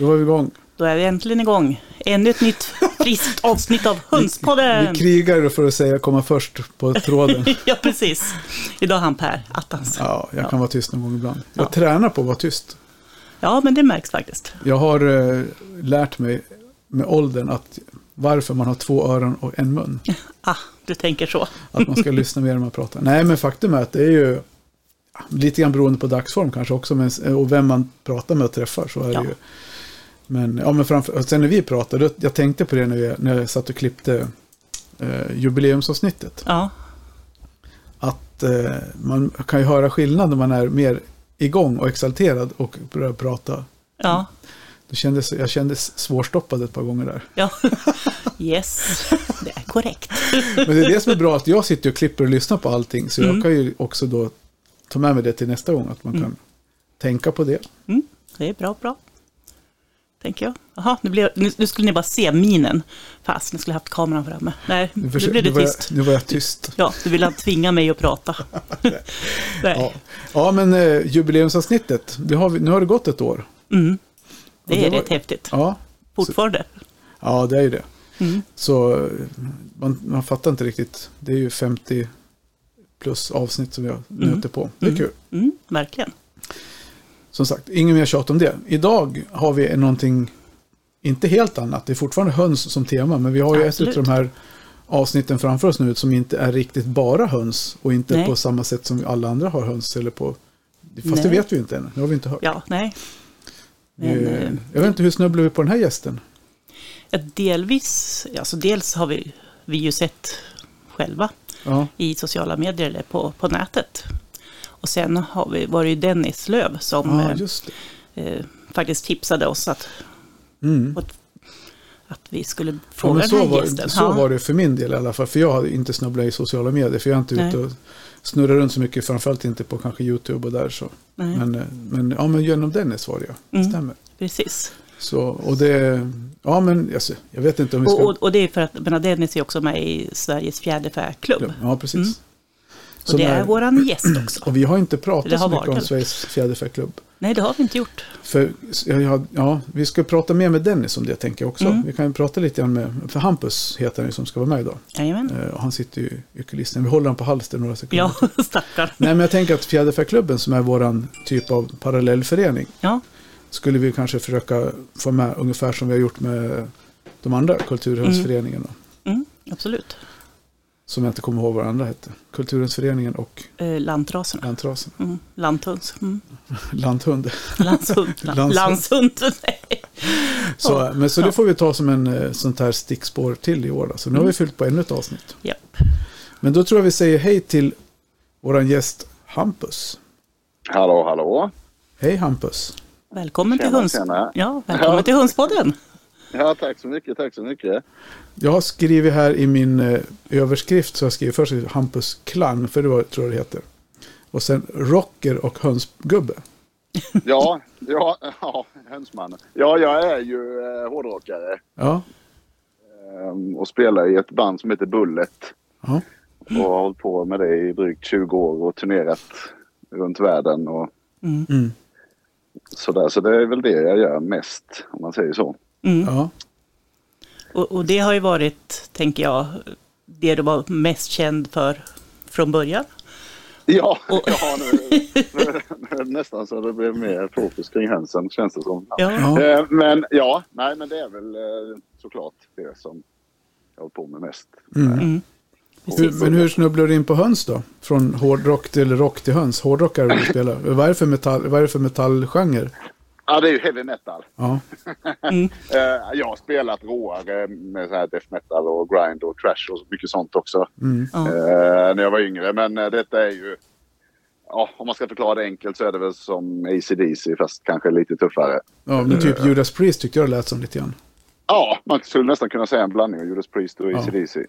Då var vi igång. Då är vi äntligen igång. Ännu ett nytt friskt avsnitt av Hönspodden. Vi krigar för att säga komma först på tråden. ja, precis. Idag är han Per Attans. Ja, jag kan vara tyst någon gång ibland. Jag Ja. tränar på att vara tyst. Ja, men det märks faktiskt. Jag har eh, lärt mig med åldern att varför man har två öron och en mun. Ah, du tänker så. Att man ska lyssna mer när man pratar. Nej, men faktum är att det är ju lite grann beroende på dagsform kanske också. Men, och vem man pratar med och träffar så är Ja. det ju. Men, ja, men framför, sen när vi pratade, jag tänkte på det när, vi, när jag satt och klippte eh, jubileumsavsnittet. Ja, Att eh, man kan ju höra skillnad när man är mer igång och exalterad och börjar prata. ja, Då kändes, jag kändes svårstoppad ett par gånger där. ja. Yes, det är korrekt. Men det är det som är bra, att jag sitter och klipper och lyssnar på allting. Så Mm. jag kan ju också då ta med mig det till nästa gång. Att man kan tänka på det. Mm, det är bra, bra. Tänker jag. Jaha, nu, blev, nu, nu skulle ni bara se minen. Fast ni skulle haft kameran framme. Nej, Nu, nu försöker- blev det nu, var tyst. jag, nu var jag tyst. Ja, du ville tvinga mig att prata. Ja, ja men eh, jubileumsavsnittet. Det har vi, nu har det gått ett år. Mm. Det är var- rätt häftigt. Ja, Fortfarande. ja det är ju det. Mm. Så eh, man, man fattar inte riktigt. Det är ju 50 plus avsnitt som jag nöter på. Det är kul. Mm, verkligen. Som sagt, ingen mer tjat om det. Idag har vi någonting, inte helt annat. Det är fortfarande höns som tema. Men vi har ju Absolut. ett av de här avsnitten framför oss nu som inte är riktigt bara höns. Och inte Nej. på samma sätt som alla andra har höns. Eller på, fast det Nej. vet vi inte än. Det har vi inte hört. Ja, nej. Men, Eh, jag vet inte, hur snubblade vi på den här gästen? delvis, alltså dels har vi, vi ju sett själva Ja, i sociala medier eller på, på nätet. Och sen har vi, var det ju Dennis Löv som ja eh, eh, faktiskt tipsade oss att, Mm. att, att vi skulle Ja, fråga men den så här var, gästen. så Ja. var det för min del i alla fall. För jag har inte snubblat i sociala medier. För jag är inte ute Nej. och snurrar runt så mycket. Framförallt inte på kanske YouTube och där. Så. Nej. Men, eh, men, ja, men genom Dennis var det ja. Mm. stämmer. Precis. Så, och det, ja men alltså, jag vet inte om vi ska... Och, och, och det är för att men Dennis är också med i Sveriges fjäderfäklubb. ja, precis. Mm. Och det är är- våran gäst också. Och vi har inte pratat har så mycket om. Sveriges fjäderfäklubb. Nej, det har vi inte gjort. För jag, ja, vi ska prata mer med Dennis om det tänker jag också. Mm. Vi kan ju prata lite grann med, för Hampus heter han ju som ska vara med idag. Jajamän. Eh, och han sitter ju i kulissen. Vi håller honom på halsen några sekunder. Ja, stackarn. Nej, men jag tänker att Fjäderfäklubben som är våran typ av parallellförening Ja, skulle vi kanske försöka få med ungefär som vi har gjort med de andra kulturhundsföreningarna. mm, absolut. Som jag inte kommer ihåg vad andra hette. Kulturhundsföreningen och Eh, lantraserna. Lantrasen. Mm, lanthunds. Mm. Lanthund. Landshund. Landshund. Så, men så det får vi ta som en eh, sånt här stickspår till i år. Då. Så nu har vi fyllt på ännu ett avsnitt. Japp. Men då tror jag vi säger hej till våran gäst Hampus. Hallå, hallå. Hej Hampus. Välkommen till Tjena, Hunds... tjena. Ja, välkommen Ja. till Hundspodden. Ja, tack så mycket, tack så mycket. Jag har skrivit här i min eh, överskrift så jag skriver först Hampus Klang, för det var, tror jag det heter. Och sen rocker och hönsgubbe. Ja, ja, ja hönsmannen. Ja, jag är ju eh, hårdrockare Ja, eh, och spelar i ett band som heter Bullet. ja. Och har hållit på med det i drygt 20 år och turnerat runt världen och Mm. Mm. sådär. Så det är väl det jag gör mest, om man säger så. Mm. ja. Och, och det har ju varit, tänker jag, det du var mest känd för från början. Ja, Och- ja nu, nu, nästan så det blev mer fokus kring hönsen känns det som. Ja. ja. Eh, Men ja, nej men det är väl eh, såklart det som jag håller på med mest. Mm. Mm. Hur, men hur snubblar du in på höns då? Från hårdrock till rock till höns. Hårdrock är det du spelar. Vad är det för, metall, vad är det för metallgenre? Ja, det är ju heavy metal. Ja, Mm. Eh, jag har spelat råare med så här death metal och grind och trash och mycket sånt också. mm. Ja. Eh, när jag var yngre. Men eh, detta är ju... Ja, om man ska förklara det enkelt så är det väl som AC/DC fast kanske lite tuffare. ja men typ Judas Priest tyckte jag det lät som lite grann. Ja, man skulle nästan kunna säga en blandning av Judas Priest och Ja. AC/DC.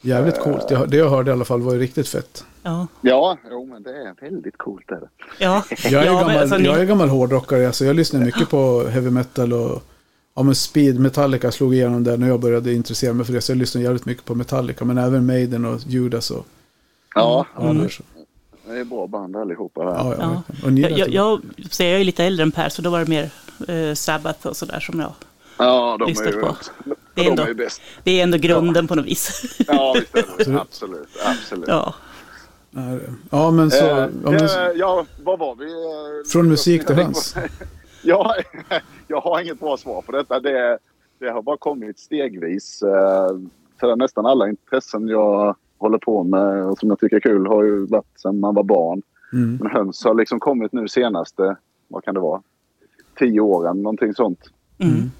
Jävligt coolt. Det, det jag hörde i alla fall var ju riktigt fett. Ja. Ja, jo men det är väldigt coolt. Är det. Ja. Jag är, ja, gammal, men alltså, jag är gammal hårdrockare, alltså jag lyssnar mycket på heavy metal och ja, men speed, Metallica slog igenom där när jag började intressera mig för det. Så jag lyssnar jävligt mycket på Metallica, men även Maiden och Judas och Ja, ja, där, så. det är bra band allihopa. Här. ja, ja, Ja. verkligen. Och ni Jag, jag, ju- jag, så jag är lite äldre än Per, så då var det mer eh, Sabbath och sådär som jag Ja, de är lyssnat ju, på. de Det är är ändå- ju bäst. Det är ändå grunden på något vis. Ja, visst är det. Absolut. absolut. ja. Ja, men så... Eh, Ja, men, eh, ja, vad var vi? Eh, Från musik till höns. Ja, jag har inget bra svar på detta. Det, det har bara kommit stegvis. Eh, För nästan alla intressen jag håller på med och som jag tycker är kul har ju varit sedan man var barn. Mm. Men höns har liksom kommit nu senaste, vad kan det vara? Tio åren, någonting sånt. Mm.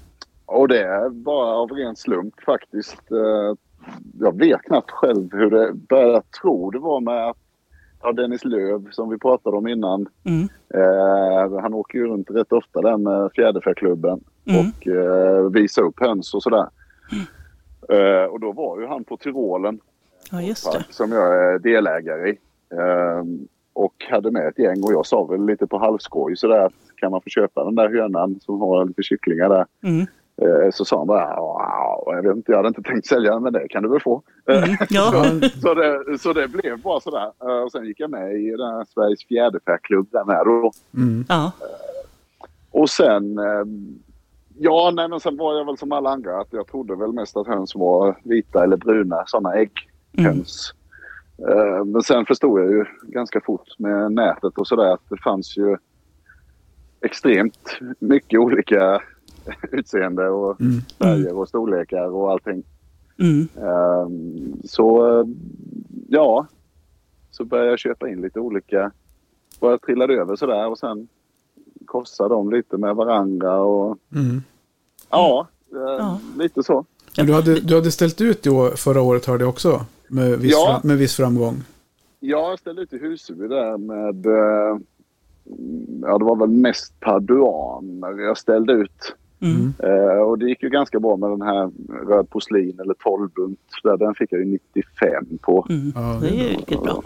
Och det är bara av ren slump faktiskt. Eh, Jag vet knappt själv hur det började. Jag tror det var med att ja, Dennis Löv som vi pratade om innan. Mm. Eh, han åker ju runt rätt ofta där med Fjäderfäklubben Mm. och eh, visar upp höns och sådär. Eh, och då var ju han på Tyrolen ja, just det. som jag är delägare i. Och hade med ett gäng och jag sa väl lite på halvskoj sådär att kan man få köpa den där hönan som har lite kycklingar där. Mm. Eh, Så sa han bara, "Ja, jag vet inte, jag hade inte tänkt sälja den men det kan du väl få. Eh, Mm. Ja. Så det, så det blev bara sådär. Eh, Och sen gick jag med i den här Sveriges fjäderfäklubb där med då. Mm. ja. Och sen, ja nej men sen var jag väl som alla andra att jag trodde väl mest att höns var vita eller bruna sådana ägghöns. Eh, Men sen förstod jag ju ganska fort med nätet och sådär att det fanns ju extremt mycket olika utseende och Mm. färger och storlekar och allting. Mm. Ehm, Så ja, så började jag köpa in lite olika. Bara trillade över sådär och sen korsade de lite med varandra och Mm. ja, Ja. lite så. Men du, hade, du hade ställt ut i år, förra året hörde jag också. Med viss, Ja. fram, med viss framgång. Jag ställde ut i Huseby där med, eh, ja det var väl mest paduaner jag ställde ut. Mm. Eh, och det gick ju ganska bra med den här röd porslin eller 12-bunt. Där, Den fick jag ju 95 på. Mm. Ja, Det är ju riktigt bra.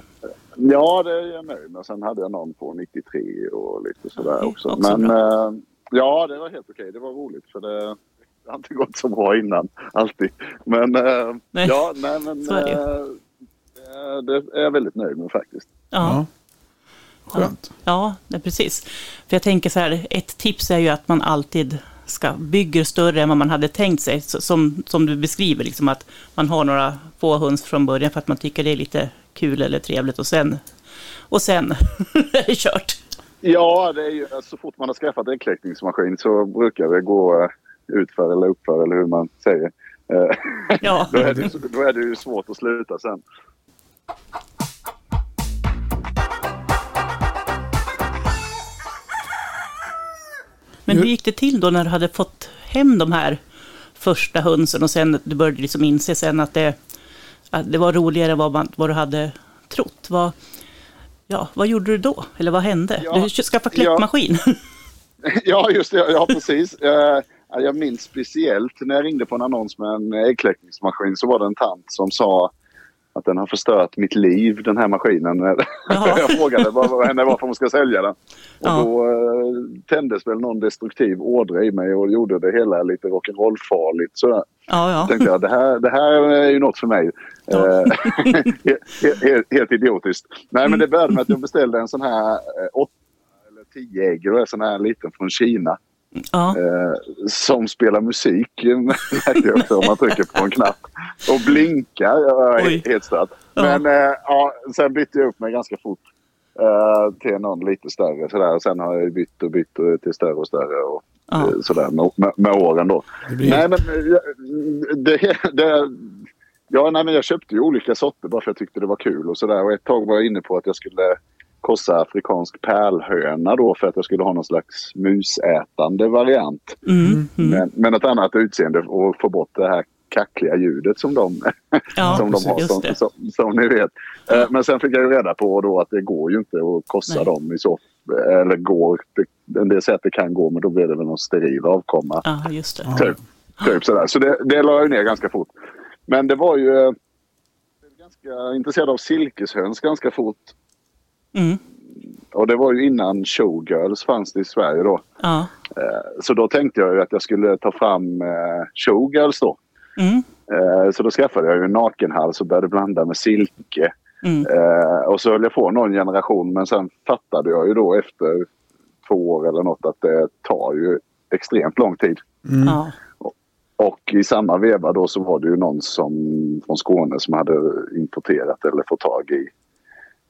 Ja, det är jag nöjd med. Sen hade jag någon på 93 och lite sådär Okej, också. också Men bra. eh, ja, det var helt okej. Det var roligt för det det har inte gått så bra innan. Alltid. Men eh, Nej, ja, nej men det eh, det är jag väldigt nöjd med faktiskt. Ja. Ja. Skönt. Ja, det är precis. För jag tänker så här, ett tips är ju att man alltid ska bygga större än vad man hade tänkt sig. Som, som du beskriver, liksom att man har några få höns från början för att man tycker det är lite kul eller trevligt och sen, och sen är det kört. Ja, det är ju, så fort man har skaffat äggkläckningsmaskin så brukar det gå eh, utför eller uppför eller hur man säger. Eh, Ja, då, är det, då är det ju svårt att sluta sen. men hur gick det till då när du hade fått hem de här första hönsen och sen du började liksom inse sen att det, att det var roligare än vad, man, vad du hade trott? Vad, ja, vad gjorde du då? Eller vad hände? Ja, Du skaffade kläckmaskin? Ja, just det. Ja, precis. Eh, Jag minns speciellt när jag ringde på en annons med en äggkläckningsmaskin så var det en tant som sa att den har förstört mitt liv, den här maskinen. Jag frågade vad, vad henne varför hon ska sälja den. Och Ja. då eh, tändes väl någon destruktiv ådra i mig och gjorde det hela lite rock'n'roll-farligt. Ja, ja. tänkte jag, det här, det här är ju något för mig. Ja. Eh, helt, helt, helt idiotiskt. Nej, men det började med att jag beställde en sån här eh, åtta eller tio ägg. Och en sån här liten från Kina. Ja. Eh, som spelar musik märker jag om man trycker på en knapp. Och blinkar. Jag är Oj. helt stört. Ja. Men eh, ja, sen bytte jag upp mig ganska fort. eh, till någon lite större sådär. Och sen har jag bytt och bytt till större och större. Och, Ja. sådär med, med, med åren då. Det blir, Nej men det, det, ja, nej, men jag köpte ju olika sorter bara för att jag tyckte det var kul och sådär. Och ett tag var jag inne på att jag skulle korsa afrikansk pärlhöna då för att jag skulle ha någon slags musätande variant. Mm, mm. Men, men ett annat utseende och få bort det här kackliga ljudet som de, Ja, som de har. Som, som, som ni vet. Eh, Men sen fick jag ju reda på då att det går ju inte att korsa Nej. dem i så Eller går, det, en del säger att det kan gå men då blir det väl någon steril avkomma. Ja, just det. Ja. Typ, typ sådär. Så det, det la jag ner ganska fort. Men det var ju... Jag blev ganska intresserad av silkeshöns ganska fort. Mm. Och det var ju innan showgirls fanns det i Sverige då. Ja. Eh, Så då tänkte jag ju att jag skulle ta fram eh, showgirls då. Mm. Eh, Så då skaffade jag ju en nakenhals och började blanda med silke. Mm. Och så höll jag på någon generation men sen fattade jag ju då efter två år eller något att det tar ju extremt lång tid. Mm. Ja. Och i samma veva då så var det ju någon som från Skåne som hade importerat eller fått tag i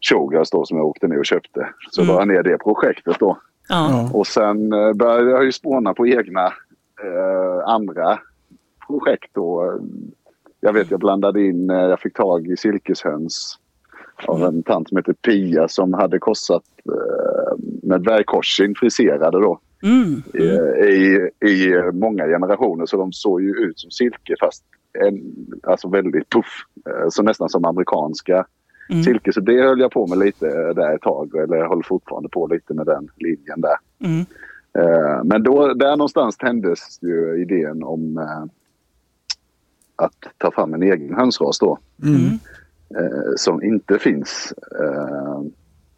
showgirls då som jag åkte ner och köpte. Så Mm. la jag ner det projektet då. Ja. Och sen eh, började jag ju spåna på egna eh, andra projekt då. Jag vet jag blandade in, eh, jag fick tag i silkeshöns av en tant som heter Pia som hade korsat eh, med dvärgkorsing friserade då Mm. eh, i, i många generationer så de såg ju ut som silke fast en, alltså väldigt puff. Så nästan som amerikanska Mm. silke. Så det höll jag på med lite där ett tag eller jag håller fortfarande på lite med den linjen där. Mm. Eh, Men då, där någonstans tändes ju idén om eh, att ta fram en egen hönsras då. Mm. Eh, som inte finns. Eh,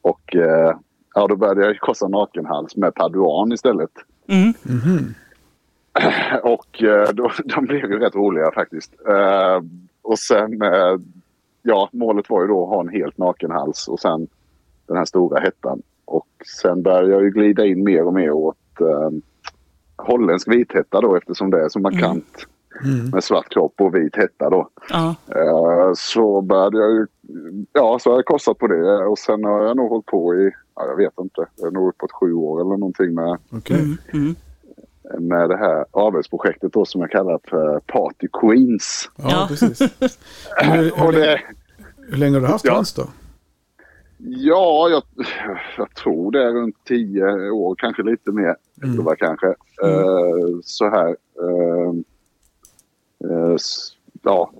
och eh, ja, då började jag korsa nakenhals med paduan istället. Mm. Mhm. Och eh, då, de blev ju rätt roliga faktiskt. Och sen, ja, målet var ju då att ha en helt nakenhals och sen den här stora hettan. Och sen började jag ju glida in mer och mer åt eh, holländsk vithetta då eftersom det är så markant Mm. med svart kropp och vit hetta då. Ja. Eh, så började jag ju, ja så har jag korsat på det och sen har jag nog hållit på i, ja, jag vet inte, jag är nog uppåt sju år eller någonting med Okej. Mm. Mm. med det här avelsprojektet då som jag kallar för Party Queens. Ja, Ja. precis. Och det, hur länge har du haft Ja. höns då? ja, jag, jag tror det är runt tio år, kanske lite mer. Mm. Mm. kanske. Eh, så här. eh, s- ja,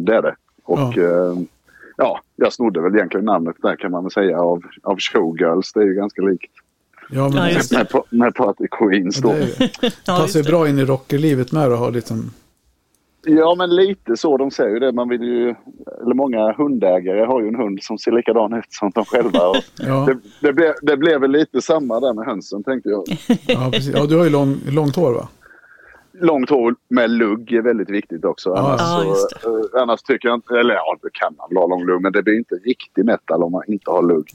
det är det. Och ja. ja, jag snodde väl egentligen namnet där kan man väl säga av, av Showgirls. Det är ju ganska likt Ja, men Ja, det. med, med Party Queens Ja, då. det är Ja, tar sig bra in i rockerlivet med och ha liksom... Ja, men lite så. De säger ju det. Man vill ju, eller många hundägare har ju en hund som ser likadan ut som de själva. Ja, det, det, blev, det blev väl lite samma där med hönsen tänkte jag. ja, precis. ja du har ju lång, långt hår va? Långt hår med lugg är väldigt viktigt också. Ja, Annars, ja, just så, eh, annars tycker jag inte, eller ja, det kan man väl ha lång lugg, men det blir inte riktig metal om man inte har lugg.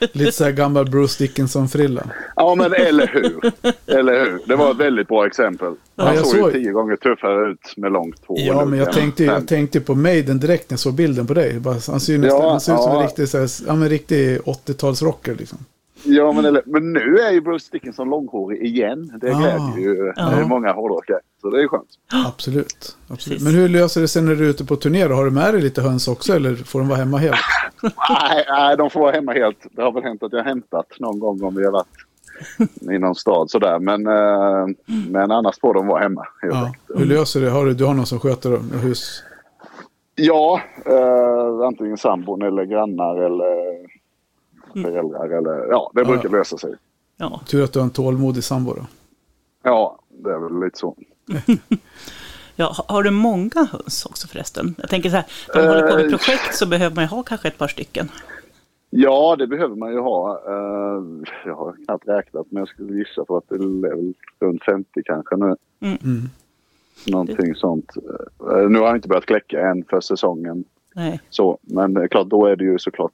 Lite så här gammal Bruce Dickinson-frilla. Ja, men eller hur? eller hur? Det var ett väldigt bra exempel. Ja, Han jag såg ju tio gånger tuffare ut med långt hår. Ja, men jag än- tänkte, än- jag tänkte på Maiden direkt när jag såg bilden på dig. Han ser ju nästan, Ja, han ser ut som en ja. riktig, så här, ja, riktig 80-talsrocker liksom. Ja, men, eller, men nu är ju Bruce Dickinson långhårig igen. Det Ah. glädjer ju Ja. det är många hårdrockare. Så det är skönt. Absolut. absolut. Precis. Men hur löser det sig när du är ute på turné? Har du med dig lite höns också eller får de vara hemma helt? nej, nej, de får vara hemma helt. Det har väl hänt att jag har hämtat någon gång om vi har varit i någon stad sådär. Men, eh, men annars får de vara hemma. Ja. Hur löser det? Har du, du har någon som sköter hus? Ja, eh, antingen sambon eller grannar eller föräldrar. Eller, ja, det brukar lösa sig. Ja. Tur att du har en tålmodig sambo då. Ja, det är väl lite så. Ja, ha- har du många höns också förresten? Jag tänker så här, när man håller på med Eh, projekt så behöver man ju ha kanske ett par stycken. Ja, det behöver man ju ha. Eh, jag har knappt räknat men jag skulle gissa på att det är runt 50 kanske nu. Mm. Någonting sånt. Eh, nu har jag inte börjat kläcka än för säsongen. Nej. Så, men klart, då är det ju såklart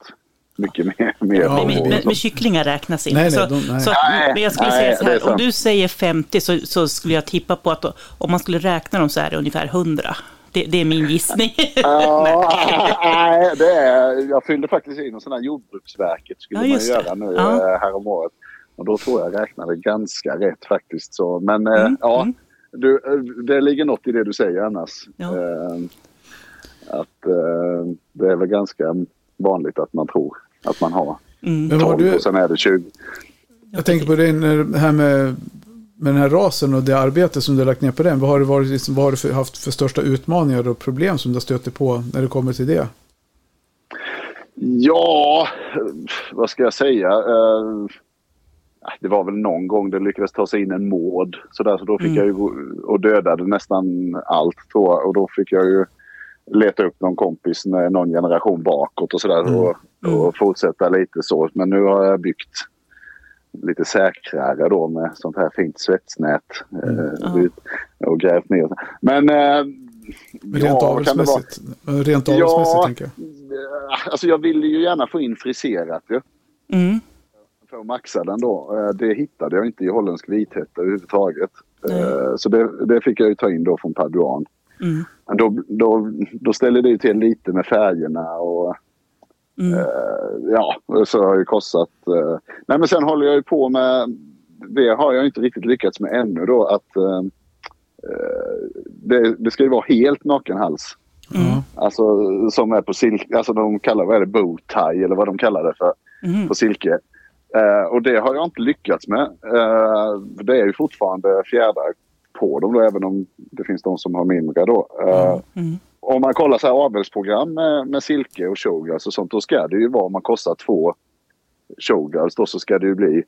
mycket mer. mer Ja, Men, men men, kycklingar räknas inte. Nej, nej, de- nej. så men jag skulle nej, säga så här, om du säger 50 så, så skulle jag tippa på att om man skulle räkna dem så är det ungefär 100. Det, det är min gissning. Ja, nej, det är, jag fyllde faktiskt in en sån här Jordbruksverket skulle Ja, man göra nu Ja. ja. här om året. Och då tror jag räknade ganska rätt faktiskt. Så, men eh, Mm, ja, mm. du, eh, det ligger något i det du säger annars. Ja. Eh, att eh, det är väl ganska vanligt att man tror att man har Mm. Men vad har 12 du, och sen är det 20. jag tänker på det, när- det här med, med den här rasen och det arbete som du har lagt ner på den. Vad har du, varit, liksom, vad har du för, haft för största utmaningar och problem som du har stött på när det kommer till det? Ja, vad ska jag säga? Eh, det var väl någon gång det lyckades ta sig in en mård. Så, där, så då fick Mm. jag ju gå och dödade nästan allt tror jag. Och då fick jag ju leta upp någon kompis med någon generation bakåt och sådär. Mm. Och, Mm. och fortsätta lite så. Men nu har jag byggt lite säkrare då med sånt här fint svetsnät. eh, Ja. ut och grävt ner. Men... Eh, Men rent vara? avelsmässigt? Rent avelsmässigt Ja. tänker jag. Alltså jag ville ju gärna få in friserat ju. Mm. för att maxa den då. Eh, Det hittade jag inte i holländsk vithetta överhuvudtaget. Eh, Så det, det fick jag ju ta in då från Paduan. Mm. Då, då, då ställer det ju till lite med färgerna och Mm. eh, ja, så har det ju kostat. eh, Nej men sen håller jag ju på med, det har jag inte riktigt lyckats med ännu då att eh, det, det ska ju vara helt naken hals. Ja. Alltså som är på silke, alltså de kallar vad är det, bow tie eller vad de kallar det för Mm. på silke. Eh, och det har jag inte lyckats med. Eh, det är ju fortfarande fjädrar på dem då, även om det finns de som har mindre då. Eh, Mm. Om man kollar så här avelsprogram med, med silke och showgirls och sånt, då ska det ju vara, om man kostar två showgirls då så ska det ju bli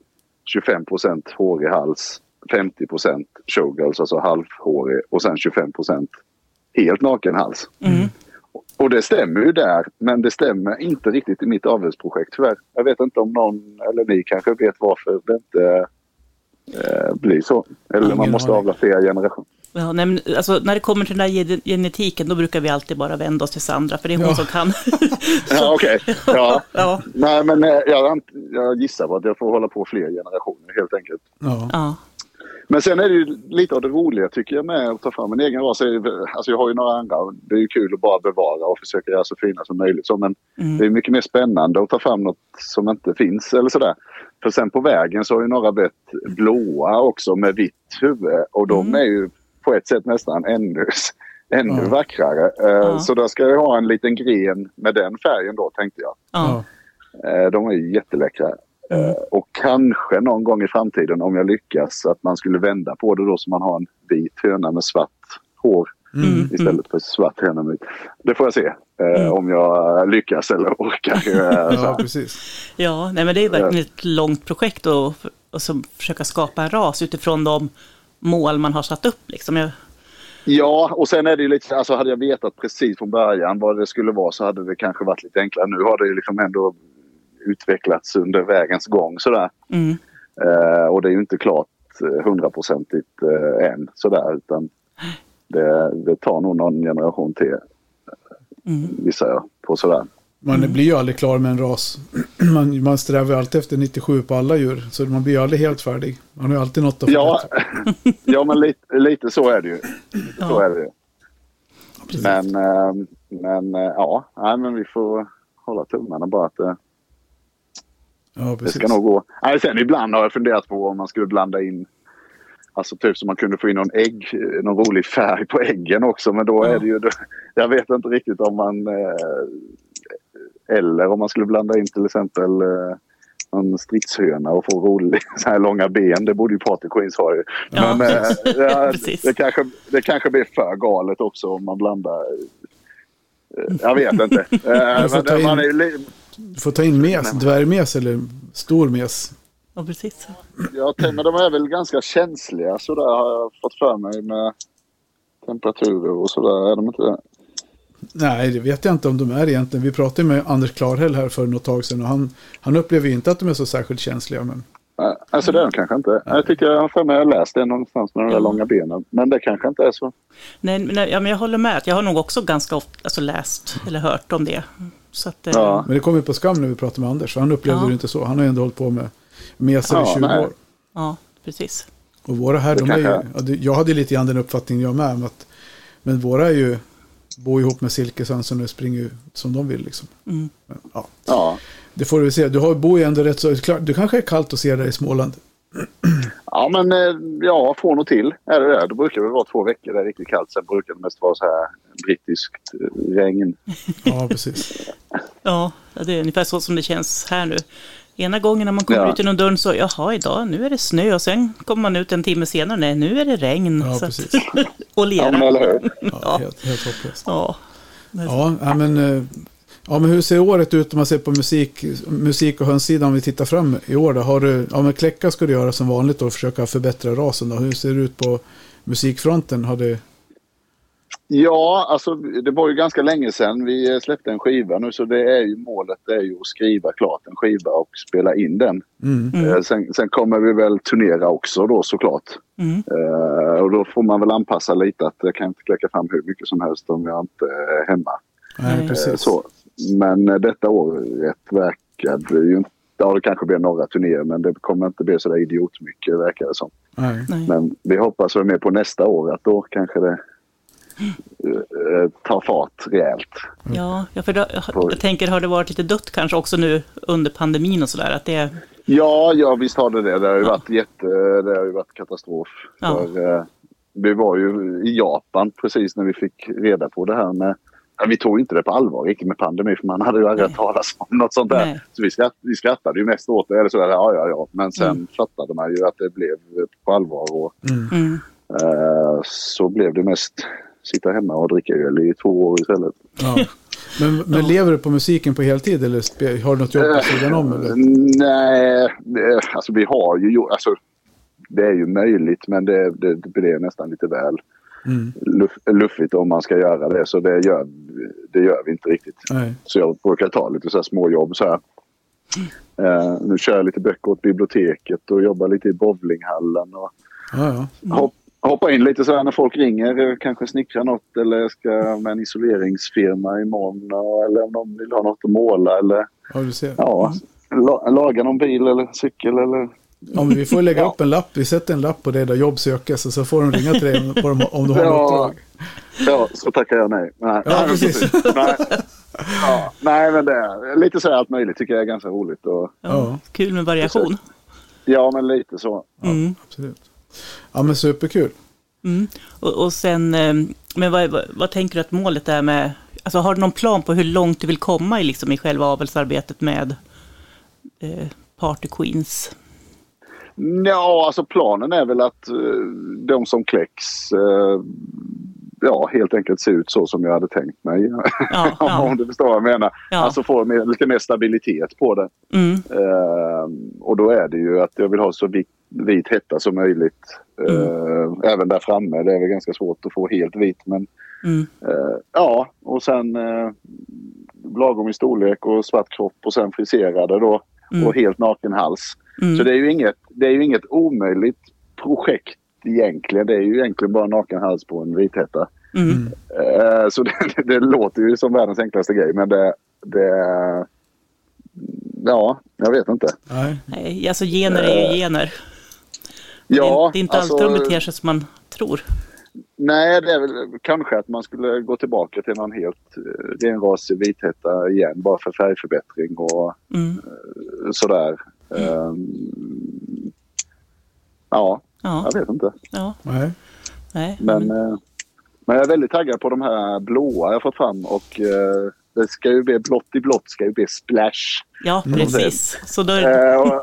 25% hårig hals, 50% showgirls, alltså halvhårig och sen 25% helt naken hals. Mm. Och det stämmer ju där, men det stämmer inte riktigt i mitt avelsprojekt tyvärr. Jag vet inte om någon, eller ni kanske vet varför det inte eh, blir så. Eller man måste avla fler generationer. Ja, nej, men, alltså, när det kommer till den där gen- genetiken, då brukar vi alltid bara vända oss till Sandra, för det är hon Ja. som kan. Ja, okej. Ja. ja, Nej, men eh, jag, jag gissar på att jag får hålla på fler generationer helt enkelt. Ja. ja. Men sen är det ju lite av det roliga tycker jag med att ta fram en egen ras. Alltså jag har ju några andra. Det är ju kul att bara bevara och försöka göra så fina som möjligt. Så, men Mm. det är mycket mer spännande att ta fram något som inte finns eller sådär. För sen på vägen så har ju några blivit blåa också med vitt huvud. Och de Mm. är ju på ett sätt nästan ännu, ännu Ja. vackrare. Eh, Ja. Så där ska jag ha en liten gren med den färgen då tänkte jag. ja. Ja. Eh, De är ju jätteläckra. Mm. Och kanske någon gång i framtiden om jag lyckas att man skulle vända på det då så man har en vit höna med svart hår Mm. istället för svart höna med Det får jag se eh, Mm. om jag lyckas eller orkar. ja, precis. Ja, nej, men det är verkligen ett långt projekt att och så försöka skapa en ras utifrån de mål man har satt upp. Liksom. Jag, Ja, och sen är det ju lite alltså hade jag vetat precis från början vad det skulle vara så hade det kanske varit lite enklare. Nu har det ju liksom ändå utvecklats under vägens gång sådär. mm, Eh, och det är ju inte klart eh, hundraprocentigt eh, än sådär utan det, det tar nog någon generation till mm, gissar jag på sådär. Man blir ju aldrig klar med en ras. Man, man strävar alltid efter 97 på alla djur. Så man blir ju aldrig helt färdig. Man har ju alltid något att Ja, ja men lite, lite så är det ju. Så Ja. är det ju. Precis. Men, eh, men eh, ja, nej, men vi får hålla tummarna bara att det, Ja, det ska nog gå. Nej, sen ibland har jag funderat på om man skulle blanda in Alltså typ så man kunde få in någon ägg, någon rolig färg på äggen också. Men då Ja. är det ju, jag vet inte riktigt om man eh, eller om man skulle blanda in till exempel eh, någon stridshöna och få rolig, så här långa ben. Det borde ju Patrik Queens ha ju. Ja. Men eh, ja, det, kanske, det kanske blir för galet också om man blandar. eh, Jag vet inte. Eh, ta in- man är Du får ta in mes, dvärgmes eller stor mes. ja, precis. Ja, men de är väl ganska känsliga så där har jag fått för mig med temperaturer och sådär. Är de inte det? Nej, det vet jag inte om de är egentligen. Vi pratade med Anders Klarhäll här för något tag sedan och han, han upplever ju inte att de är så särskilt känsliga. Men Nej, Alltså det är de kanske inte. Jag tycker jag har för mig att jag läst det någonstans med de där Ja. långa benen. Men det kanske inte är så. Nej, nej, ja, men jag håller med. Jag har nog också ganska ofta alltså, läst eller hört om det. Så att, eh, Ja. Men det kom ju på skam när vi pratade med Anders. Han upplevde Ja. det inte så. Han har ju ändå hållit på med mesar i Ja, 20 nej. år. ja, precis. Och våra här, Det de är ju, jag hade ju lite grann den uppfattningen jag med. Att, men våra är ju, bor ihop med silkesönsen och springer ju som de vill. Liksom. Mm. Men, ja, Ja. det får du väl se. Du har, bor ju ändå rätt så, klart, du kanske är kallt att se där i Småland. ja, men eh, ja, från och till är det det. Då brukar det vara två veckor där det är riktigt kallt. Sen brukar det mest vara så här brittiskt eh, regn. Ja, precis. Ja, det är ungefär så som det känns här nu. Ena gången när man kommer Ja. ut genom dörren så, jaha, idag, nu är det snö. Och sen kommer man ut en timme senare, nej, nu är det regn. Ja, så precis. att, och Ja, lera. men eller hur? Ja, Ja. Helt, helt hopplöst. Ja, Ja, ja, men, eh, ja, men hur ser året ut om man ser på musik, musik och hönssidan om vi tittar fram i år? Då? Har du, ja, men kläcka ska du göra som vanligt och försöka förbättra rasen. Då. Hur ser det ut på musikfronten? Har det, Ja, alltså det var ju ganska länge sedan vi släppte en skiva nu så det är ju målet är ju att skriva klart en skiva och spela in den. mm, Mm. Eh, Sen, sen kommer vi väl turnera också då såklart. mm, Eh, och då får man väl anpassa lite att jag kan inte kläcka fram hur mycket som helst om jag inte är hemma. nej, Nej. Eh, precis. så. Men eh, detta året verkade ju inte Ja, det kanske blir några turnéer men det kommer inte bli så där idiotmycket verkar det som. Nej. Men vi hoppas väl mer på nästa år att då kanske det eh, tar fart rejält. Ja, ja, för då, jag tänker, har det varit lite dött kanske också nu under pandemin och sådär? Att det, Ja, ja visst har det det. Det har ju varit jätte... Det har ju varit katastrof. Ja. För, eh, vi var ju i Japan precis när vi fick reda på det här med... Ja, vi tog inte det på allvar riktigt med pandemi för man hade ju aldrig hört talas om något sånt där. Nej. Så vi, skratt, vi skrattade ju mest åt det. Eller så där, ja, ja, ja. Men sen Mm. fattade man ju att det blev på allvar. Och, mm, eh, så blev det mest sitta hemma och dricka öl i två år istället. Ja. Men, men lever du på musiken på heltid eller har du något jobb på sidan om? Eller? Nej, det, alltså vi har ju. Alltså, det är ju möjligt men det, det, det blir nästan lite väl Mm. luff, luffigt om man ska göra det. Så det gör, det gör vi inte riktigt. Nej. Så jag brukar ta lite så här småjobb så här. Eh, nu kör jag lite böcker åt biblioteket och jobbar lite i bowlinghallen. Och Ja, ja. hopp, hoppa in lite så här när folk ringer. eh, Kanske snickra något eller ska med en isoleringsfirma imorgon. och- Eller om de vill ha något att måla eller ja, du ser. ja, la, laga någon bil eller cykel eller Ja, men vi får lägga Ja. upp en lapp. Vi sätter en lapp på det där jobb sökes och så får de ringa till dig om, om, om du har Ja. något uppdrag. Ja, så tackar jag nej. Nej, Ja, nej, precis. Nej. Ja, nej, men det är lite så här allt möjligt tycker jag är ganska roligt. Och, ja, Ja. Kul med variation. ja, men lite så. Mm. Absolut. Ja, men superkul. Mm. Och, och sen, eh, men vad, vad, vad tänker du att målet är med, alltså har du någon plan på hur långt du vill komma i, liksom, i själva avelsarbetet med eh, Party Queens? Ja, alltså planen är väl att eh, de som kläcks eh, ja, helt enkelt ser ut så som jag hade tänkt mig. Ja, ja. Om du förstår vad jag menar. Ja. Alltså få mer, lite mer stabilitet på det. Mm, Eh, och då är det ju att jag vill ha så vit, vit hetta som möjligt. Eh, Även där framme. Det är väl ganska svårt att få helt vit. Men mm, ja, och sen eh, lagom i storlek och svart kropp och sen friserade då. Mm. Och helt naken hals. Mm. Så det är, ju inget, det är ju inget omöjligt projekt egentligen. Det är ju egentligen bara naken hals på en vithätta. Mm. Eh, så det, det låter ju som världens enklaste grej men det, det... Ja, jag vet inte. Nej. Nej, alltså gener är ju gener. Ja, det är inte alltså, alltid de beter sig som man tror. Nej, det är väl kanske att man skulle gå tillbaka till någon helt eh, renrasig vithätta igen bara för färgförbättring och Mm. eh, sådär. Ehm, ja, Ja, jag vet inte. ja, Nej. nej. Men, men- eh, men jag är väldigt taggad på de här blåa jag fått fram och eh, det ska ju bli blått i blått ska ju bli splash. Ja, precis. Så då, Eh, och,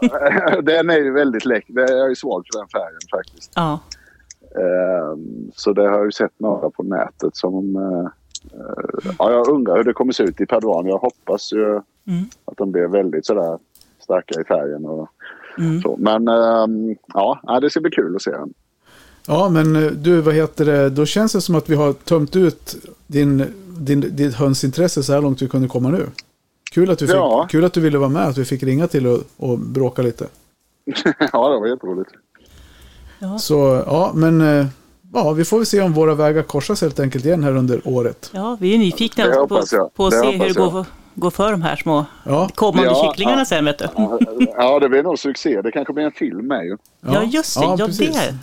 den är ju väldigt läcker. Jag är ju svag för den färgen faktiskt. ja, Eh, så det har jag ju sett några på nätet som... ja, jag undrar hur det kommer se ut i Paduan. Jag hoppas ju Mm. att de blir väldigt sådär starka i färgen och Mm. så. Men ehm, ja, ja, det ska bli kul att se den. Ja, men eh, du, vad heter det? Då känns det som att vi har tömt ut din, din, ditt hönsintresse så här långt vi kunde komma nu. Kul att du, fick, Ja. kul att du ville vara med, att vi fick ringa till och, och bråka lite. ja, det var jätteroligt. ja, Så ja, men eh, ja, vi får väl se om våra vägar korsas helt enkelt igen här under året. ja, vi är nyfikna på, på att se hur det går, går för de här små Ja, kommande Ja, kycklingarna ja. sen, vet du. Ja, det blir nog succé. Det kanske blir en film med ju. Ja, just det. Ja, det.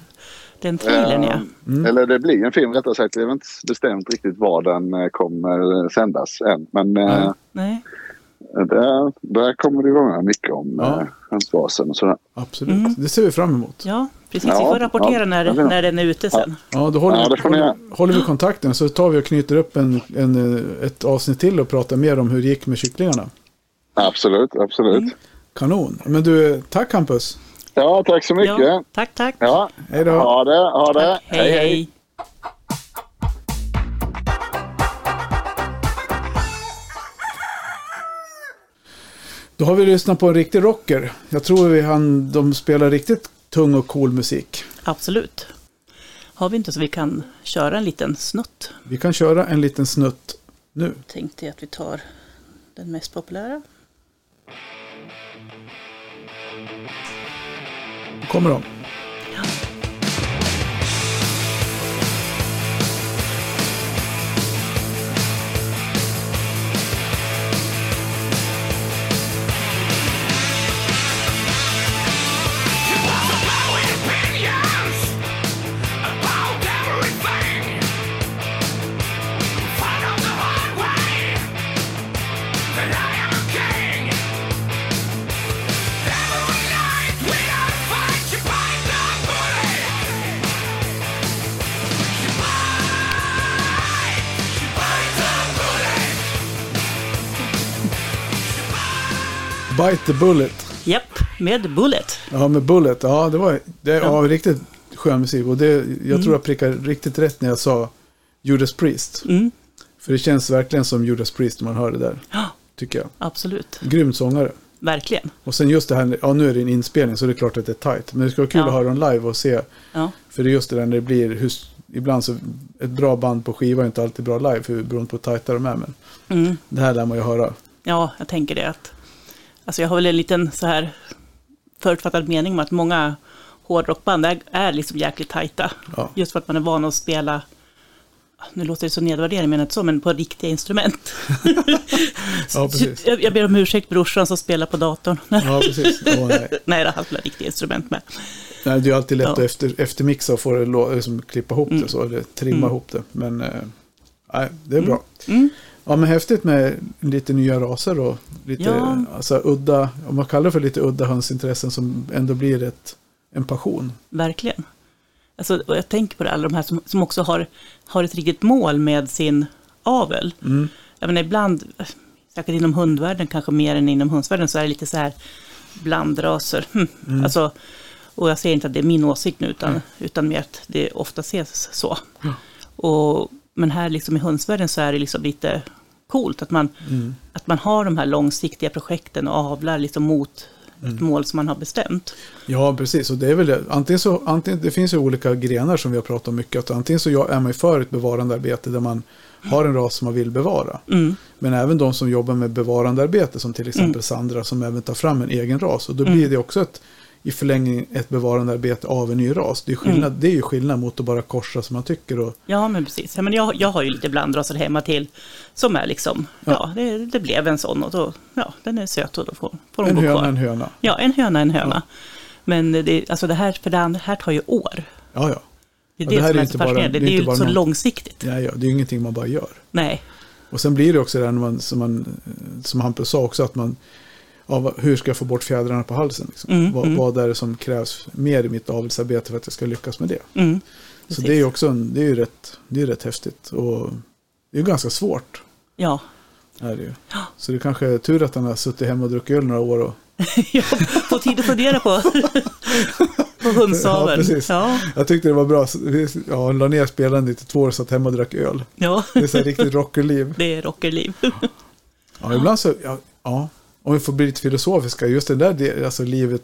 Den trailern, ja. Ehm, Eller det blir en film rättare sagt. Det är inte bestämt riktigt var den eh, kommer sändas än. Men eh, Nej. där, där kommer det vara mycket om Ja. ja. hönsrasen och sådär. Absolut, Mm. det ser vi fram emot. Ja, precis. Ja, vi får rapportera ja, när, när den är ute sen. Ja, då håller, Ja, håller, håller vi kontakten så tar vi och knyter upp en, en, eh, ett avsnitt till och pratar mer om hur det gick med kycklingarna. Absolut, absolut. Mm. Kanon. Men du, tack Hampus. Ja, tack så mycket. Ja, Ja. tack, tack. Hej då. Ha det, ha det. Tack. Hej, hej. Då har vi lyssnat på en riktig rocker. Jag tror vi han, de spelar riktigt tung och cool musik. Absolut. Har vi inte så vi kan köra en liten snutt? Vi kan köra en liten snutt nu. Tänkte jag att vi tar den mest populära. kommer de. Bite the Bullet. Japp, med Bullet. Ja, med Bullet. Ja, det var, det var riktigt skön musik. Och det, jag tror jag prickade riktigt rätt när jag sa Judas Priest. Mm. För det känns verkligen som Judas Priest när man hör det där. Ja, Tycker jag. absolut. Grym sångare. Verkligen. Och sen just det här, ja nu är det en inspelning så det är klart att det är tight. Men det ska vara kul Ja. att höra dem live och se. Ja, För det är just det där när det blir, hur, ibland så, ett bra band på skiva är inte alltid bra live. För beroende på hur tajta de är. Men mm. det här lär man ju höra. ja jag tänker det. att Alltså jag har väl en liten så här förutfattad mening om att många hårdrockband är, är liksom jäkligt tajta. Ja. Just för att man är van att spela, nu låter det så nedvärderande, men inte så, men på riktiga instrument. Ja, precis. jag, jag ber om ursäkt brorsan som spelar på datorn. Ja, precis. Ja, nej. Nej, det har haft riktiga instrument med. Nej, det är alltid lätt Ja. att efter, eftermixa och få det, liksom, klippa ihop Mm. det så. Eller trimma Mm. ihop det. Men eh, nej, det är bra. Mm. Ja, men häftigt med lite nya raser och lite Ja. alltså, udda, om man kallar det för lite udda hönsintressen som ändå blir ett, en passion. Verkligen. Alltså, och jag tänker på det, alla de här som, som också har, har ett riktigt mål med sin avel. Mm. Jag menar, ibland, säkert inom hundvärlden, kanske mer än inom hundsvärlden, så är det lite så här blandraser. Hm. Mm. Alltså, och jag säger inte att det är min åsikt nu, utan, utan mer att det ofta ses så. Ja. Och, men här liksom i hundsvärlden så är det liksom lite coolt att man, Mm. att man har de här långsiktiga projekten och avlar liksom mot Mm. ett mål som man har bestämt. Ja, precis. Och det är väl det. Antingen så, antingen, det finns ju olika grenar som vi har pratat om mycket. Att antingen så är man för ett bevarandearbete där man har en ras som man vill bevara. Mm. Men även de som jobbar med bevarandearbete som till exempel Sandra som även tar fram en egen ras. Och då blir Mm. det också ett, i förlängning ett bevarandearbete av en ny ras. Det är, skillnad, Mm. det är ju skillnad mot att bara korsa som man tycker. Och, Ja, men precis. Ja, men jag, jag har ju lite blandraser hemma till som är liksom, ja, Ja. det, det blev en sån och då, ja, den är söt och då får, får hon en gå höna, kvar. en höna. Ja, en höna, en höna. Men det, alltså det här, för det här tar ju år. Ja, ja. Det är Ja, det, det här som är inte bara- det är Det är, ju så någon- långsiktigt. ja, ja. Det är ju ingenting man bara gör. Nej, Och sen blir det också det här när man, som, man, som Hampus sa också, att man, ja, vad- hur ska jag få bort fjädrarna på halsen? Liksom? Mm, vad, mm. vad är det som krävs mer i mitt avelsarbete för att jag ska lyckas med det? mm, Så det är ju också en, det är ju rätt, det är rätt häftigt. Och det är ju ganska svårt. Ja, Är det ju. Så det kanske är tur att han har suttit hemma och druckit öl några år. Och, jag får tid att fundera på, på hundsaveln. Ja, precis. Ja, jag tyckte det var bra. Ja, han la ner spelandet i två år och satt hemma och drack öl. ja, Det är så riktigt rockerliv. det är rockerliv. Ja, ibland så, ja, ja, om vi får bli lite filosofiska, just det där alltså livet,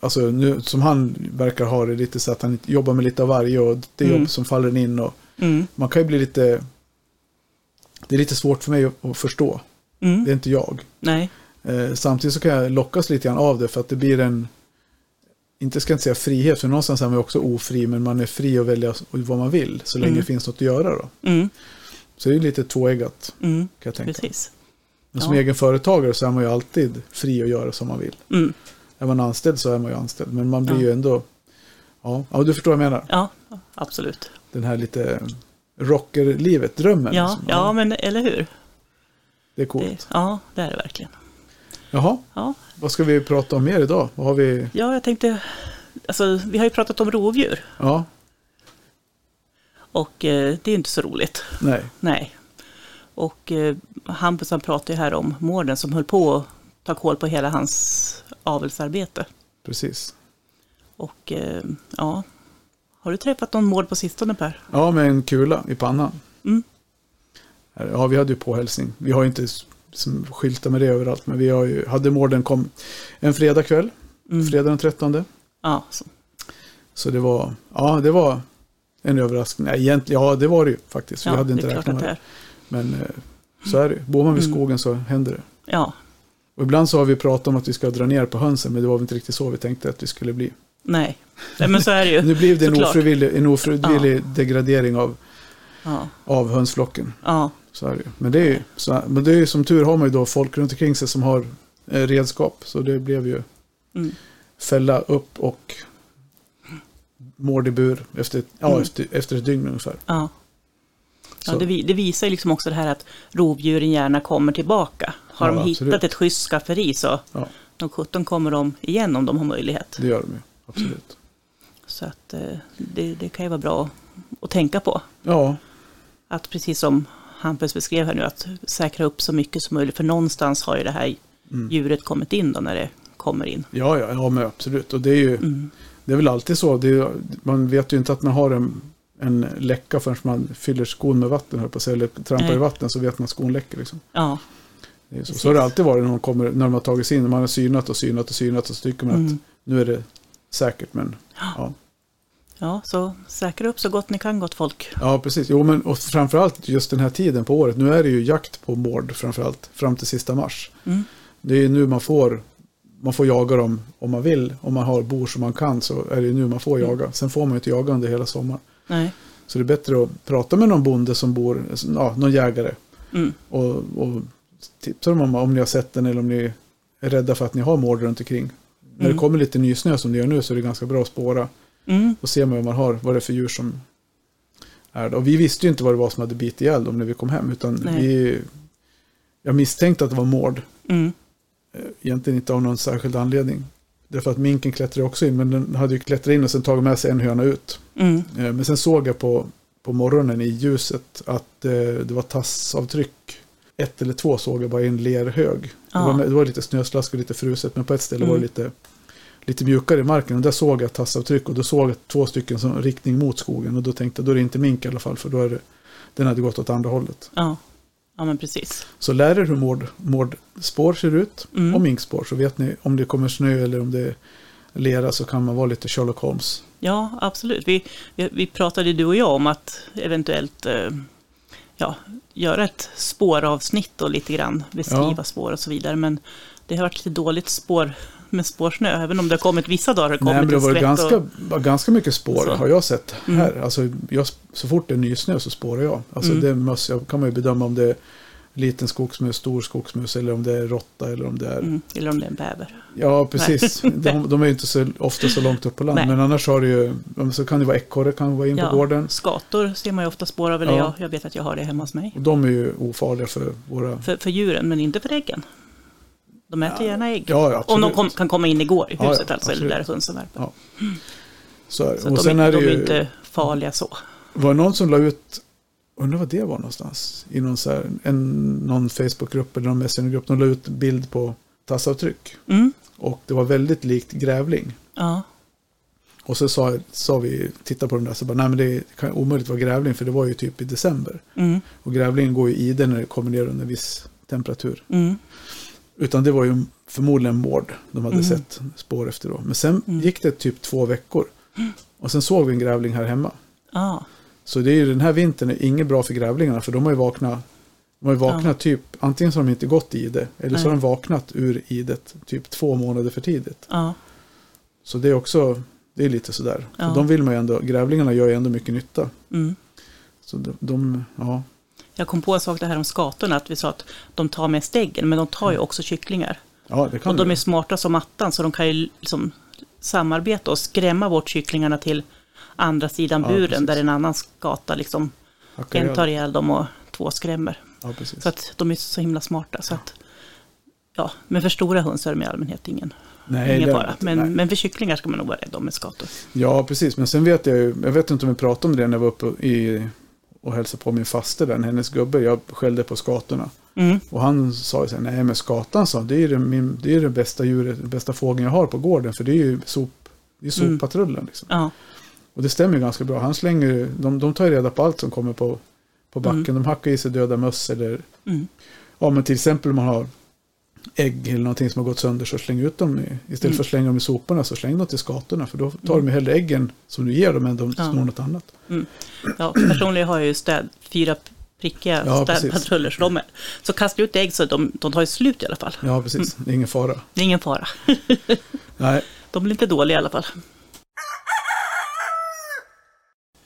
alltså nu som han verkar ha det lite så att han jobbar med lite av varje och det Mm. jobb som faller in och Mm, man kan ju bli lite, det är lite svårt för mig att, förstå, mm, det är inte jag. nej, Eh, samtidigt så kan jag lockas lite grann av det för att det blir en, inte ska jag inte säga frihet, för någonstans är man också ofri, men man är fri att välja vad man vill, så länge Mm. det finns något att göra då. mm, Så det är lite tvåeggat, mm, kan jag tänka. precis. Men som Ja. egen företagare så är man ju alltid fri att göra som man vill. Mm, Är man anställd så är man ju anställd, men man blir Ja. ju ändå, ja, ja, du förstår vad jag menar. ja, absolut. Den här lite rockerlivet, drömmen. Ja, liksom. ja, men eller hur? Det är Det, coolt. ja, det är det verkligen. Jaha, Ja, vad ska vi prata om mer idag? Vad har vi? ja jag tänkte, alltså vi har ju pratat om rovdjur Ja, och eh, det är inte så roligt. nej, Nej. Och eh, Hampus han pratade ju här om mården som höll på att ta koll på hela hans avelsarbete. precis. Och eh, ja, har du träffat någon mård på sistone Per? Ja, med en kula i pannan. Mm. Ja, vi hade ju påhälsning. Vi har ju inte som skyltar med det överallt, men vi har ju, hade morden kom en fredagkväll, Mm. fredag den 13. Ja, så, Så det var, ja, det var en överraskning. Nej, egentligen, ja, det var det ju faktiskt. Vi ja hade det inte räknat med det. Men eh, så är det. Bor man vid Mm. skogen så händer det. Ja, Och ibland så har vi pratat om att vi ska dra ner på hönsen, men det var väl inte riktigt så vi tänkte att vi skulle bli. nej. nej men så är det ju. Nu blev det en Såklart. ofrivillig, en ofrivillig degradering av, Ja, av hönsflocken. ja, Så är det. Men det är ju, så, men det är som tur har man ju då folk runt omkring sig som har eh, redskap. Så det blev ju mm, fälla upp och mård i bur efter, ja, Mm. efter, efter ett dygn ungefär. ja. Ja, det, det visar ju liksom också det här att rovdjuren gärna kommer tillbaka. Har Ja, de absolut. hittat ett schysst skafferi så Ja. de 17 kommer de igen om de har möjlighet. Det gör de ju, absolut. Så att eh, det, det kan ju vara bra att, tänka på. Ja, Att precis som Hampus beskrev här nu, att säkra upp så mycket som möjligt. För någonstans har ju det här Mm. djuret kommit in då när det kommer in. Ja, ja, ja men absolut. Och det är ju Mm. det är väl alltid så. Är, man vet ju inte att man har en, en läcka förrän man fyller skon med vatten, höll på att säga, eller trampar Nej. i vatten så vet man att skon läcker. Liksom. Ja, Det är så. Så har det alltid varit när, man kommer, när de har tagit sig in. Man har synat och synat och synat och så tycker man att mm. nu är det säkert. Men ja, ja, så säkra upp så gott ni kan gott folk. ja precis. Jo, men och framförallt just den här tiden på året. Nu är det ju jakt på mård framförallt fram till sista mars. Mm. Det är nu man får, man får jaga dem om man vill. Om man har bor som man kan så är det nu man får Mm. jaga. Sen får man inte jaga under hela sommaren. Nej. Så det är bättre att prata med någon bonde som bor, ja, någon jägare. Mm. Och, och tipsa dem om, om ni har sett den eller om ni är rädda för att ni har mård runt omkring. När Mm. det kommer lite nysnö som det gör nu så är det ganska bra att spåra. Mm. Och se vad man har, vad det är för djur som är det. Och vi visste ju inte vad det var som hade bitit ihjäl dem när vi kom hem. Utan Nej. vi, jag misstänkte att det var mård. Mm. Eh, Egentligen inte av någon särskild anledning. Därför att minken klättrade också in, men den hade ju klättrat in och sen tagit med sig en höna ut. Mm. Eh, Men sen såg jag på, på morgonen i ljuset att eh, det var tassavtryck. Ett eller två såg jag bara i en lerhög. Det, Ja. var, det var lite snöslask och lite fruset, men på ett ställe var det Mm. lite, lite mjukare i marken. Och där såg jag tassavtryck och då såg jag två stycken som riktning mot skogen. Och då tänkte jag, då är det inte mink i alla fall, för då är det, den hade gått åt andra hållet. Ja. Ja, men precis. Så lär er hur mård, mårdspår ser ut Mm. och minkspår. Så vet ni om det kommer snö eller om det är lera så kan man vara lite Sherlock Holmes. Ja, absolut. Vi, vi, vi pratade du och jag om att eventuellt eh, ja, göra ett spåravsnitt och lite grann beskriva Ja. spår och så vidare. Men det har varit lite dåligt spår med spårsnö. Även om det har kommit vissa dagar har det Nej, kommit men det var ganska, och, ganska mycket spår Så. har jag sett Mm. här. Alltså, jag, så fort det är nysnö så spårar jag. Alltså, Mm. det måste, jag kan man ju bedöma om det är liten skogsmus, stor skogsmus eller om det är råtta eller om det är... mm, eller om det är en bäver. Ja, precis. de, de är ju inte så ofta så långt upp på land. Nej. Men annars har det ju, så kan det vara ekorre kan vara in Ja. på gården. Skator ser man ju ofta spår av, eller Ja. jag, jag vet att jag har det hemma hos mig. Och de är ju ofarliga för våra... För, för djuren, men inte för äggen. De äter Ja. gärna ägg. Ja. Om de kom, kan komma in igår i Ja, ja, huset alltså, eller där hönsen värper. Ja. Så är det. Så och de, sen är, är de är ju... inte farliga så. var det någon som la ut, undrar vad det var någonstans, i någon, så här, en, någon Facebookgrupp eller någon Messengergrupp, de la ut bild på tassavtryck. Mm. Och det var väldigt likt grävling. Ja. Och så sa, sa vi, titta på den där, så bara, nej men det kan omöjligt vara grävling, för det var ju typ i december. Mm. Och grävlingen går ju i det när det kommer ner under viss temperatur. Mm. Utan det var ju förmodligen mård de hade Mm. sett spår efter då. Men sen Mm. gick det typ två veckor. Och sen såg vi en grävling här hemma. Ja. Så det är ju den här vintern är inget bra för grävlingarna för de har ju vaknat. De har ju vaknat Ja. typ, antingen så har de inte gått i det eller så har Nej. de vaknat ur idet typ två månader för tidigt. Ja. Så det är också, det är lite sådär. Ja. De vill man ju ändå, grävlingarna gör ju ändå mycket nytta. Mm. Så de, de ja. Jag kom på en sak det här om skatorna, att vi sa att de tar mest äggen, men de tar ju också kycklingar. ja, Och de är smarta som attan, så de kan ju liksom samarbeta och skrämma bort kycklingarna till andra sidan Ja, buren, precis. där en annan skata liksom, en tar ihjäl dem och två skrämmer. Ja. Så att de är så himla smarta. Så att, ja, men för stora höns är de i allmänhet ingen, Nej, ingen fara. Men, nej. men för kycklingar ska man nog vara rädd om med skator. Ja, precis. Men sen vet jag ju, jag vet inte om vi pratade om det när jag var uppe i, och hälsade på min faster där, hennes gubbe. Jag skällde på skatorna. Mm. Och han sa ju så här, nej men skatan sa, det är ju det, min, det, är det bästa djuret, den bästa fågeln jag har på gården. För det är ju sop, det är Mm. soppatrullen. Liksom. Ja, Och det stämmer ju ganska bra. Han slänger de, de tar ju reda på allt som kommer på, på backen. Mm. De hackar i sig döda möss eller, mm. ja men till exempel om man har ägg eller någonting som har gått sönder så släng ut dem. i- Istället Mm. för att slänga dem i soporna så släng dem till skatorna. För då tar de ju hellre äggen som du ger dem än de Ja. snor något annat. ja, personligen har jag ju städ, fyra prickiga Ja, städpatruller. Så, de är, så kastar ut ägg så de, de tar ju slut i alla fall. Ja, precis. Mm. Det är ingen fara. Det är ingen fara. Nej, De blir inte dåliga i alla fall.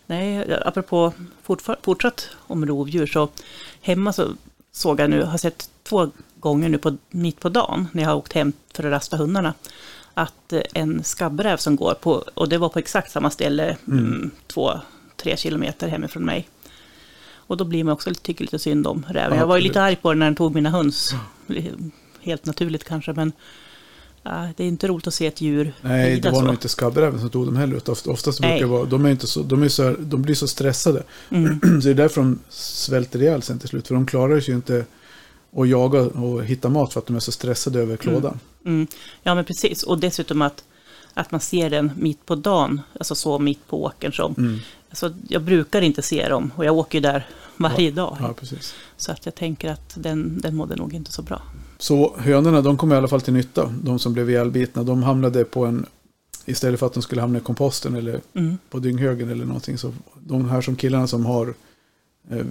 Nej, apropå fortsatt om rovdjur så hemma så såg jag nu, har sett två gånger nu på, mitt på dagen när jag har åkt hem för att rasta hundarna, att eh, en skabbräv som går på, och det var på exakt samma ställe, mm. två, tre kilometer hemifrån mig. Och då blir man också tycker lite synd om räven. Ja, jag var ju lite arg på den när den tog mina höns. Helt naturligt kanske, men ja, det är inte roligt att se ett djur Nej, det var så. nog inte skabbräven som tog dem heller. Oftast brukar det vara, de, är inte så, de, är så här, de blir så stressade. Mm. Så det är därför de svälter ihjäl sen till slut. För de klarar sig ju inte och jaga och hitta mat för att de är så stressade över klådan. Mm. Ja, men precis. Och dessutom att, att man ser den mitt på dagen, alltså så mitt på åkern som. Mm. Alltså, jag brukar inte se dem och jag åker ju där varje dag. Ja, precis. Så att jag tänker att den, den mådde nog inte så bra. Så hönorna de kom i alla fall till nytta, de som blev ihjälbitna. De hamnade på en, istället för att de skulle hamna i komposten eller Mm. på dynghögen eller någonting. Så de här som killarna som har eh,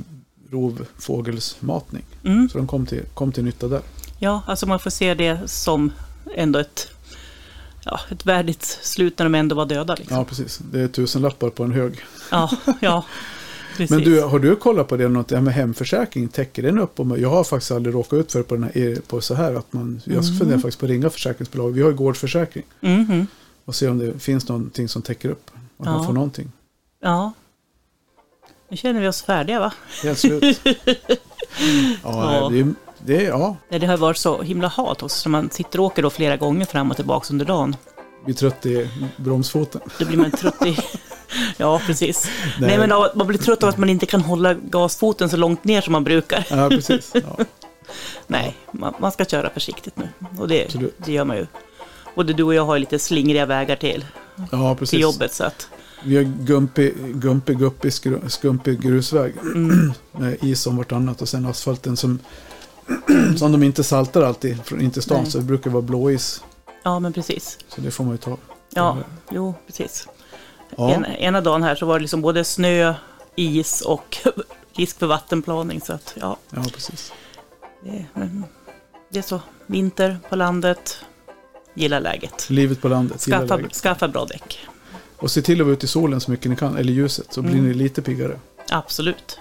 rovfågelsmatning. Mm. Så de kom till, kom till nytta där. Ja, alltså man får se det som ändå ett, ja, ett värdigt slut när de ändå var döda. Liksom. Ja, precis. Det är tusen lappar på en hög. Ja, ja, precis. Men du, har du kollat på det något, det här med hemförsäkring, täcker den upp? Om, jag har faktiskt aldrig råkat ut för på, den här, på så här att man, jag ska fundera faktiskt på att ringa försäkringsbolag. Vi har ju gårdsförsäkring Mhm. och se om det finns någonting som täcker upp. Att man Ja. får någonting. Ja. Nu känner vi oss färdiga va? Helt slut. ja. Det, är- det ja, Det har varit så himla hat också, så man sitter och åker då flera gånger fram och tillbaka under dagen. vi är trött i bromsfoten. Då blir man trött i... Ja, precis. Nej. Nej, men man blir trött av att man inte kan hålla gasfoten så långt ner som man brukar. Ja, precis. Ja, Nej, man, man ska köra försiktigt nu. Och det, Absolut. det gör man ju. Både du och jag har lite slingriga vägar till, ja till precis. jobbet. Så att, Vi har gumpig, gumpig, guppig, skru- skumpig grusväg. mm, Med is om vartannat och sen asfalten som, som de inte saltar alltid från in till stan. Nej. Så det brukar vara blåis. ja, men precis. Så det får man ju ta. Ja, jo, precis. Ja, En, ena dagen här så var det liksom både snö, is och risk för vattenplaning. Så att, ja, ja precis. det, men det är så. Vinter på landet. Gillar läget. Livet på landet. Skaffa, läget. skaffa bra däck. Och se till att vara ute i solen så mycket ni kan. Eller ljuset. Så blir Mm. ni lite piggare. Absolut.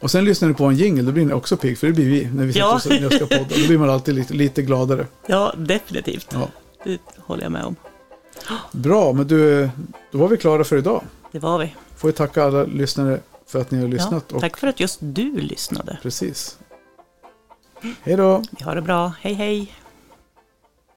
Och sen lyssnar ni på en jingle. Då blir ni också pigg. För det blir vi när vi sitter Ja. och ska podda. Då blir man alltid lite, lite gladare. Ja, definitivt. Ja. Det håller jag med om. Bra, men du, då var vi klara för idag. Det var vi. Får vi tacka alla lyssnare för att ni har lyssnat. Ja, och tack för att just du lyssnade. Precis. Hej då! Vi har det bra. Hej hej!